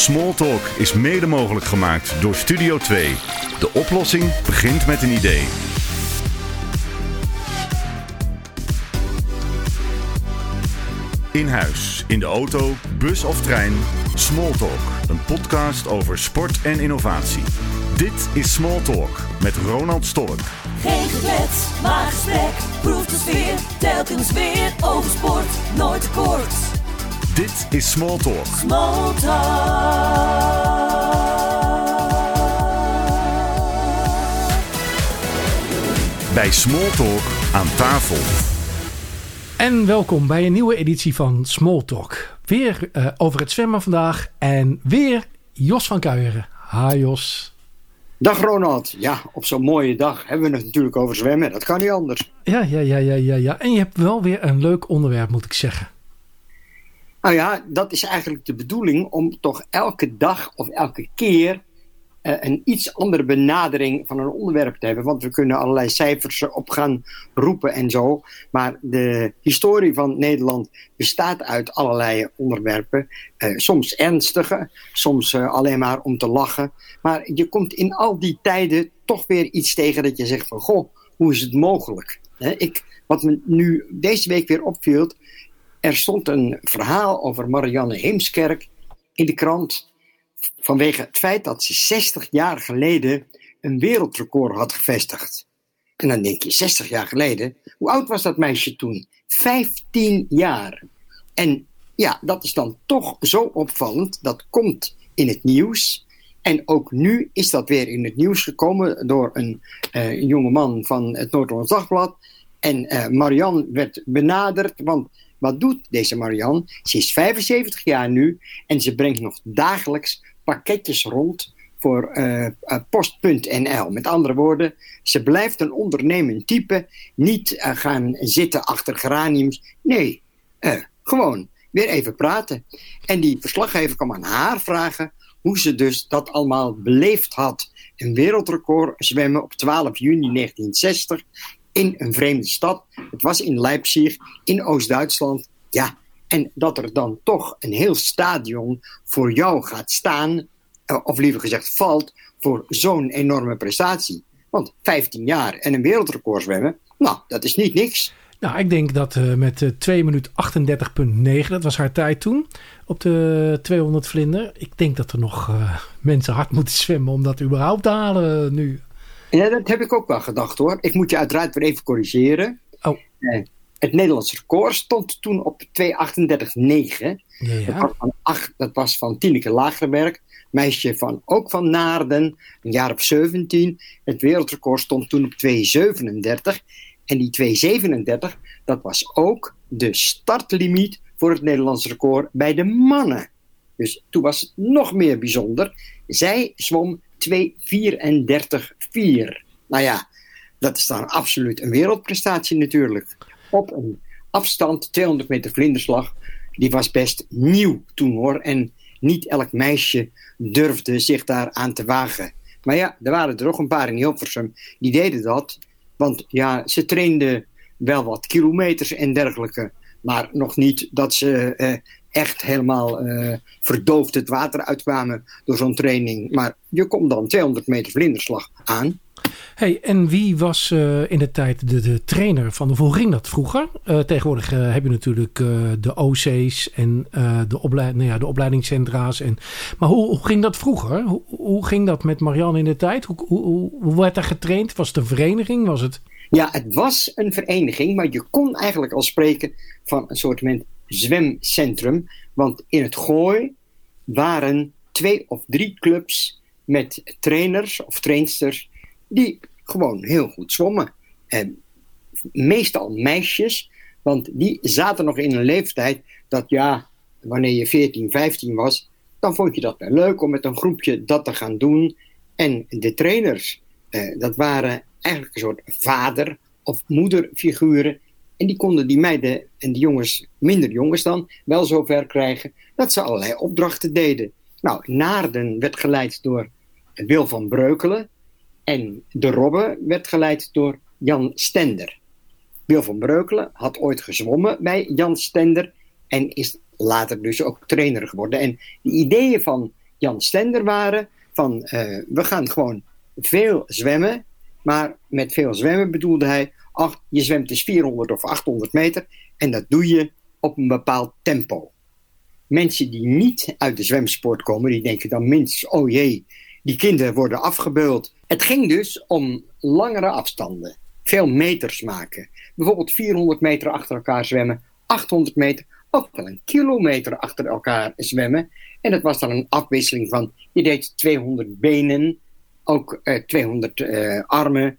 Smalltalk is mede mogelijk gemaakt door Studio 2. De oplossing begint met een idee. In huis, in de auto, bus of trein. Smalltalk, een podcast over sport en innovatie. Dit is Smalltalk met Ronald Stork. Geen geklets, maar gesprek. Proef de sfeer, telkens weer. Over sport, nooit te kort. Dit is Smalltalk. Small talk. Bij Smalltalk aan tafel. En welkom bij een nieuwe editie van Smalltalk. Weer eh, over het zwemmen vandaag en weer Jos van Kuijeren. Ha Jos. Dag Ronald. Ja, op zo'n mooie dag hebben we het natuurlijk over zwemmen. Dat kan niet anders. Ja, ja, ja, ja, ja, ja. En je hebt wel weer een leuk onderwerp, moet ik zeggen. Nou ja, dat is eigenlijk de bedoeling om toch elke dag of elke keer eh, een iets andere benadering van een onderwerp te hebben. Want we kunnen allerlei cijfers op gaan roepen en zo. Maar de historie van Nederland bestaat uit allerlei onderwerpen. Eh, soms ernstige, soms eh, alleen maar om te lachen. Maar je komt in al die tijden toch weer iets tegen dat je zegt van... Goh, hoe is het mogelijk? Ik, wat me nu deze week weer opviel... Er stond een verhaal over Marianne Heemskerk in de krant vanwege het feit dat ze 60 jaar geleden een wereldrecord had gevestigd. En dan denk je, 60 jaar geleden, hoe oud was dat meisje toen? 15 jaar. En ja, dat is dan toch zo opvallend, dat komt in het nieuws. En ook nu is dat weer in het nieuws gekomen door een, uh, een jonge man van het Noord-Hollands Dagblad. En uh, Marianne werd benaderd, want wat doet deze Marianne? Ze is 75 jaar nu en ze brengt nog dagelijks pakketjes rond voor uh, post.nl. Met andere woorden, ze blijft een ondernemend type. Niet uh, gaan zitten achter geraniums. Nee, gewoon weer even praten. En die verslaggever kwam aan haar vragen hoe ze dus dat allemaal beleefd had. Een wereldrecord zwemmen op 12 juni 1960 in een vreemde stad. Het was in Leipzig, in Oost-Duitsland. Ja, en dat er dan toch een heel stadion voor jou gaat staan, of liever gezegd valt, voor zo'n enorme prestatie. Want 15 jaar en een wereldrecord zwemmen, nou, dat is niet niks. Nou, ik denk dat uh, met uh, 2 minuut 38,9, dat was haar tijd toen, op de 200 vlinder. Ik denk dat er nog mensen hard moeten zwemmen om dat überhaupt te halen nu. Ja, dat heb ik ook wel gedacht hoor. Ik moet je uiteraard weer even corrigeren. Oh. Eh, het Nederlands record stond toen op 2.38.9. Ja, ja. Dat, was van acht- dat was van Tineke Lagerberg, meisje van, ook van Naarden, een jaar of 17. Het wereldrecord stond toen op 2.37. En die 2.37, dat was ook de startlimiet voor het Nederlands record bij de mannen. Dus toen was het nog meer bijzonder. Zij zwom 2.34.4. Nou ja, dat is dan absoluut een wereldprestatie natuurlijk. Op een afstand, 200 meter vlinderslag, die was best nieuw toen hoor. En niet elk meisje durfde zich daar aan te wagen. Maar ja, er waren er nog een paar in Hilversum die deden dat. Want ja, ze trainden wel wat kilometers en dergelijke. Maar nog niet dat ze eh, echt helemaal uh, verdoofd het water uitkwamen door zo'n training. Maar je komt dan 200 meter vlinderslag aan. Hey, en wie was uh, in de tijd de, de trainer van de Hoe ging dat vroeger? Uh, tegenwoordig uh, heb je natuurlijk de OC's en de, opleid, nou ja, de opleidingscentra's. En, maar hoe, hoe ging dat vroeger? Hoe, hoe ging dat met Marianne in de tijd? Hoe, hoe, hoe werd er getraind? Was het een vereniging? Was het... Ja, het was een vereniging, maar je kon eigenlijk al spreken van een soort zwemcentrum. Want in het Gooi waren twee of drie clubs met trainers of trainsters die gewoon heel goed zwommen. En meestal meisjes, want die zaten nog in een leeftijd dat ja, wanneer je 14, 15 was, dan vond je dat wel leuk om met een groepje dat te gaan doen. En de trainers, eh, dat waren eigenlijk een soort vader- of moederfiguren. En die konden die meiden en die jongens, minder jongens dan, wel zover krijgen dat ze allerlei opdrachten deden. Nou, Naarden werd geleid door Wil van Breukelen. En de Robbe werd geleid door Jan Stender. Wil van Breukelen had ooit gezwommen bij Jan Stender en is later dus ook trainer geworden. En de ideeën van Jan Stender waren van we gaan gewoon veel zwemmen. Maar met veel zwemmen bedoelde hij, je zwemt dus 400 of 800 meter en dat doe je op een bepaald tempo. Mensen die niet uit de zwemsport komen, die denken dan minstens, oh jee, die kinderen worden afgebeuld. Het ging dus om langere afstanden, veel meters maken. Bijvoorbeeld 400 meter achter elkaar zwemmen, 800 meter, ook wel een kilometer achter elkaar zwemmen. En dat was dan een afwisseling van, je deed 200 benen, ook 200 uh, eh, armen of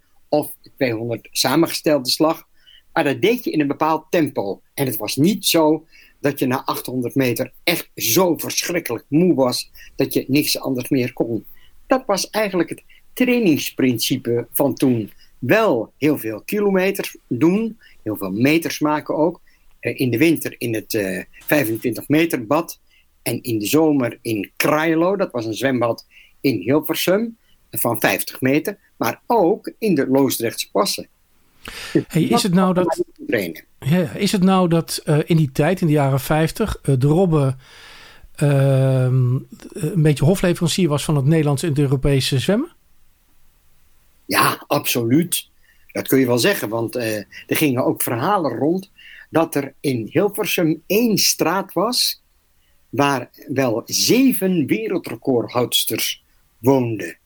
200 samengestelde slag. Maar dat deed je in een bepaald tempo. En het was niet zo dat je na 800 meter echt zo verschrikkelijk moe was dat je niks anders meer kon. Dat was eigenlijk het trainingsprincipe van toen. Wel heel veel kilometers doen, heel veel meters maken ook. Eh, in de winter in het 25 eh, meter bad. En in de zomer in Krailo, dat was een zwembad in Hilversum van 50 meter. Maar ook in de Loosdrechtse passen. Hey, is, het nou dat, ja, is het nou dat uh, in die tijd, in de jaren 50, uh, de Robbe uh, een beetje hofleverancier was van het Nederlandse en het Europese zwemmen? Ja, absoluut. Dat kun je wel zeggen, want er gingen ook verhalen rond dat er in Hilversum één straat was waar wel zeven wereldrecordhoudsters woonden.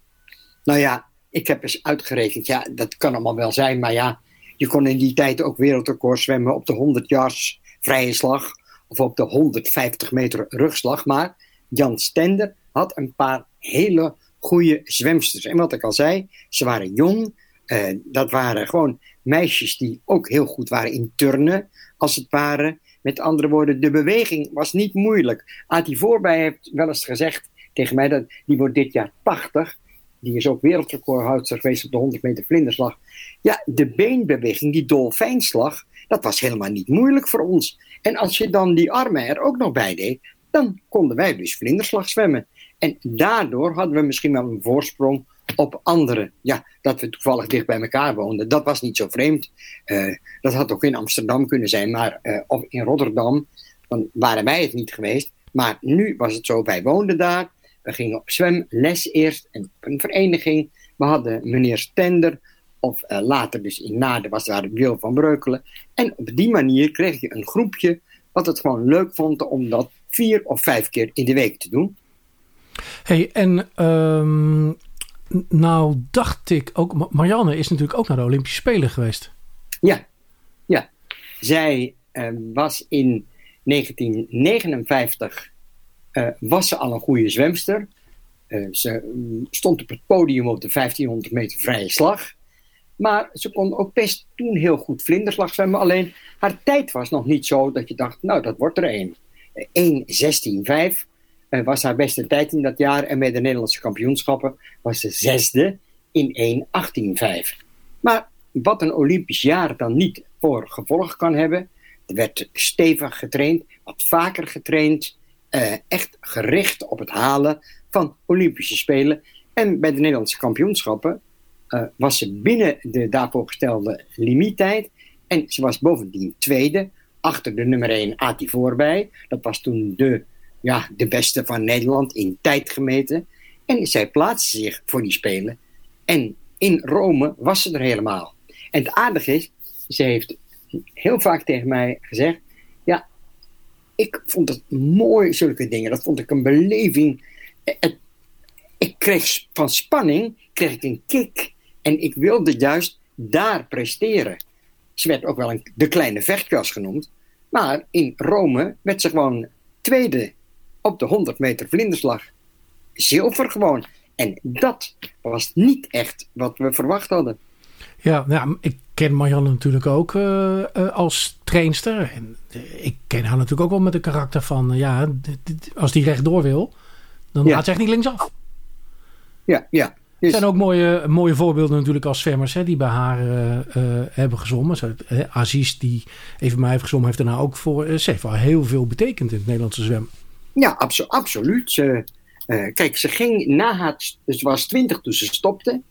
Nou ja, ik heb eens uitgerekend, ja, dat kan allemaal wel zijn, maar ja, je kon in die tijd ook wereldrecord zwemmen op de 100 yards vrije slag of op de 150 meter rugslag. Maar Jan Stender had een paar hele goede zwemsters. En wat ik al zei, ze waren jong. Uh, dat waren gewoon meisjes die ook heel goed waren in turnen, als het ware. Met andere woorden, de beweging was niet moeilijk. Ati Voorbij heeft wel eens gezegd tegen mij dat die wordt dit jaar 80 die is ook wereldrecordhoudster geweest op de 100 meter vlinderslag. Ja, de beenbeweging, die dolfijnslag, dat was helemaal niet moeilijk voor ons. En als je dan die armen er ook nog bij deed, dan konden wij dus vlinderslag zwemmen. En daardoor hadden we misschien wel een voorsprong op anderen. Ja, dat we toevallig dicht bij elkaar woonden, dat was niet zo vreemd. Uh, dat had ook in Amsterdam kunnen zijn, maar uh, of in Rotterdam, dan waren wij het niet geweest. Maar nu was het zo, wij woonden daar. We gingen op zwemles eerst en op een vereniging. We hadden meneer Stender, of uh, later dus in Naarden was daar Wil van Breukelen. En op die manier kreeg je een groepje wat het gewoon leuk vond om dat vier of vijf keer in de week te doen. hey, en um, nou dacht ik ook, Marianne is natuurlijk ook naar de Olympische Spelen geweest. Ja, ja. Zij uh, was in 1959 uh, was ze al een goede zwemster. Uh, ze mm, stond op het podium op de 1500 meter vrije slag. Maar ze kon ook best toen heel goed vlinderslag zwemmen. Alleen haar tijd was nog niet zo dat je dacht, nou dat wordt er één. 1.16.5 uh, was haar beste tijd in dat jaar. En bij de Nederlandse kampioenschappen was ze zesde in 1.18.5. Maar wat een Olympisch jaar dan niet voor gevolg kan hebben. Er werd stevig getraind, wat vaker getraind. Uh, echt gericht op het halen van Olympische Spelen. En bij de Nederlandse kampioenschappen uh, was ze binnen de daarvoor gestelde limiettijd. En ze was bovendien tweede, achter de nummer 1 Ati voorbij. Dat was toen de, ja, de beste van Nederland in tijd gemeten. En zij plaatste zich voor die Spelen. En in Rome was ze er helemaal. En het aardige is, ze heeft heel vaak tegen mij gezegd: ik vond het mooi, zulke dingen. Dat vond ik een beleving. ik kreeg van spanning kreeg ik een kick. En ik wilde juist daar presteren. Ze werd ook wel een, de kleine vechtkas genoemd. Maar in Rome werd ze gewoon tweede op de 100 meter vlinderslag. Zilver gewoon. En dat was niet echt wat we verwacht hadden. Ja, nou, ik ken Marianne natuurlijk ook uh, uh, als trainster. En uh, ik ken haar natuurlijk ook wel met de karakter van... ja, als die rechtdoor wil, dan ja. laat ze echt niet linksaf. Ja, ja. Er zijn ook mooie, mooie voorbeelden natuurlijk als zwemmers hè, die bij haar hebben gezwommen. Zo, Aziz, die even mij heeft gezwommen, heeft daarna ook voor... ze heeft wel heel veel betekend in het Nederlandse zwemmen. Ja, abso absoluut. kijk, ze ging na haar... Ze was twintig toen ze stopte.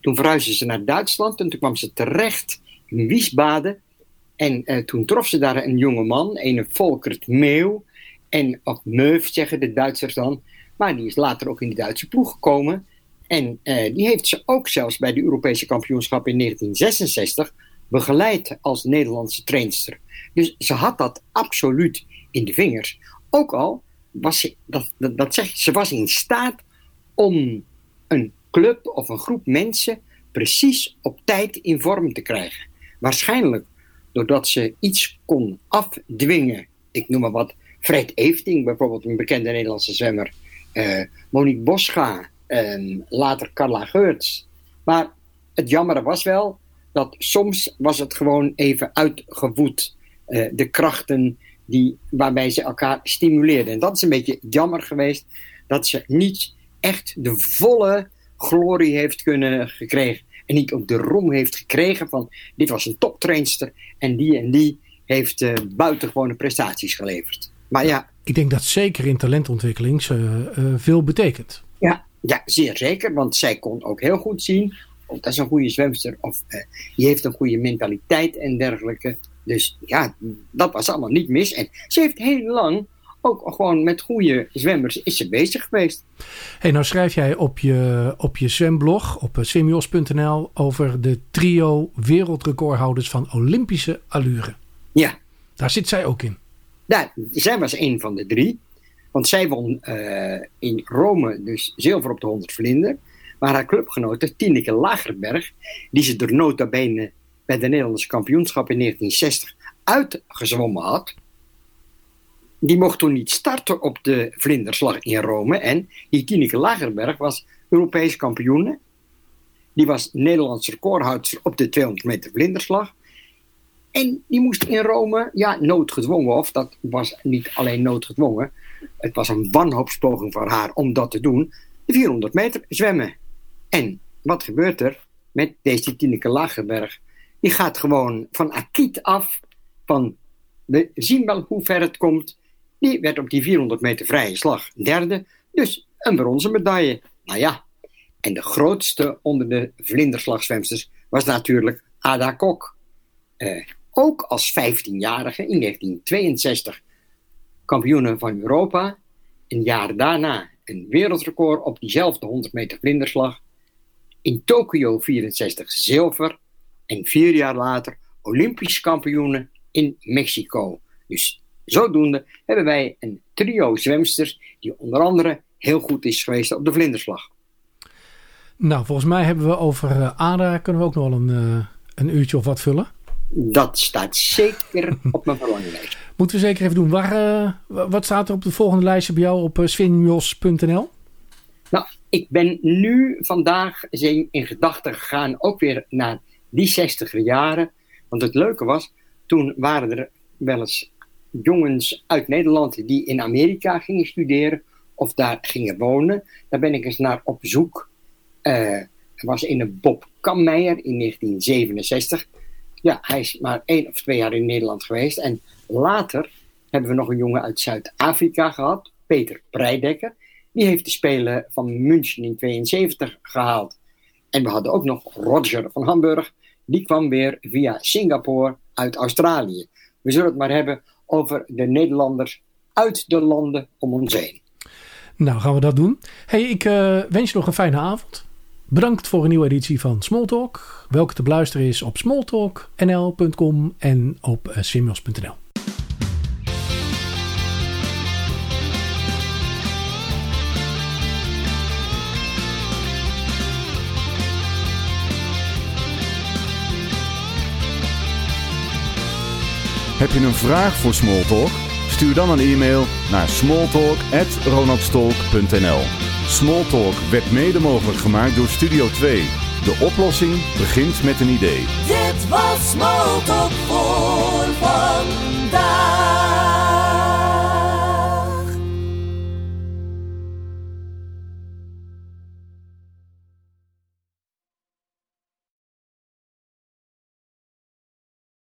Toen verhuisde ze naar Duitsland en toen kwam ze terecht in Wiesbaden. En uh, toen trof ze daar een jonge man, een Volkert Meeuw. En, of Meuf zeggen de Duitsers dan. Maar die is later ook in de Duitse ploeg gekomen. En eh, die heeft ze ook zelfs bij de Europese kampioenschap in 1966 begeleid als Nederlandse trainster. Dus ze had dat absoluut in de vingers. Ook al was ze, dat, dat, dat zegt, ze was in staat om een club of een groep mensen precies op tijd in vorm te krijgen. Waarschijnlijk doordat ze iets kon afdwingen. Ik noem maar wat. Fred Efting, bijvoorbeeld een bekende Nederlandse zwemmer. Uh, Monique Boscha, later Carla Geurts. Maar het jammere was wel dat soms was het gewoon even uitgewoed. Uh, de krachten die, waarbij ze elkaar stimuleerden. En dat is een beetje jammer geweest dat ze niet echt de volle glorie heeft kunnen gekregen. En niet ook de roem heeft gekregen van dit was een toptrainster en die en die heeft uh, buitengewone prestaties geleverd. Maar ja. Ik denk dat zeker in talentontwikkeling ze uh, veel betekent. Ja, ja, zeer zeker. Want zij kon ook heel goed zien. Of dat is een goede zwemster. Of uh, die heeft een goede mentaliteit en dergelijke. Dus ja, dat was allemaal niet mis. En ze heeft heel lang ook gewoon met goede zwemmers is ze bezig geweest. Hey, nou schrijf jij op je, op je zwemblog op swimjos.nl over de trio wereldrecordhouders van Olympische allure. Ja. Daar zit zij ook in. Ja, zij was een van de drie. Want zij won uh, in Rome dus zilver op de 100 vlinder. Maar haar clubgenote Tineke Lagerberg, die ze door nota bene bij de Nederlandse kampioenschap in 1960 uitgezwommen had, die mocht toen niet starten op de vlinderslag in Rome. En die Tineke Lagerberg was Europees kampioen. Die was Nederlands recordhouder op de 200 meter vlinderslag. En die moest in Rome, ja, noodgedwongen, of dat was niet alleen noodgedwongen. Het was een wanhoopspoging voor haar om dat te doen. De 400 meter zwemmen. En wat gebeurt er met deze Tineke Lagerberg? Die gaat gewoon van Akiet af, van we zien wel hoe ver het komt. Die werd op die 400 meter vrije slag derde, dus een bronzen medaille. Nou ja, en de grootste onder de vlinderslagzwemsters was natuurlijk Ada Kok. Eh, ook als 15-jarige in 1962 kampioene van Europa. Een jaar daarna een wereldrecord op diezelfde 100 meter vlinderslag. In Tokio 64 zilver. En vier jaar later Olympisch kampioene in Mexico. Dus zodoende hebben wij een trio zwemsters die onder andere heel goed is geweest op de vlinderslag. Nou, volgens mij hebben we over uh, Ada kunnen we ook nog wel een, uh, een uurtje of wat vullen. Dat staat zeker op mijn verlanglijst. Moeten we zeker even doen. Waar, uh, wat staat er op de volgende lijstje bij jou op swinjos.nl? Nou, ik ben nu vandaag in gedachten gegaan ook weer naar die 60 jaren. Want het leuke was, toen waren er wel eens jongens uit Nederland die in Amerika gingen studeren of daar gingen wonen. Daar ben ik eens naar op zoek. Uh, was in een Bob Kammeijer in 1967. Ja, hij is maar één of twee jaar in Nederland geweest. En later hebben we nog een jongen uit Zuid-Afrika gehad, Peter Preidekker. Die heeft de Spelen van München in 72 gehaald. En we hadden ook nog Roger van Hamburg. Die kwam weer via Singapore uit Australië. We zullen het maar hebben over de Nederlanders uit de landen om ons heen. Nou, gaan we dat doen. Hey, ik uh, wens je nog een fijne avond. Bedankt voor een nieuwe editie van Smalltalk. Welke te beluisteren is op smalltalknl.com en op uh. Heb je een vraag voor Smalltalk? Stuur dan een e-mail naar smalltalk.ronaldstolk.nl Smalltalk werd mede mogelijk gemaakt door Studio 2. De oplossing begint met een idee. Dit was Smalltalk voor vandaag.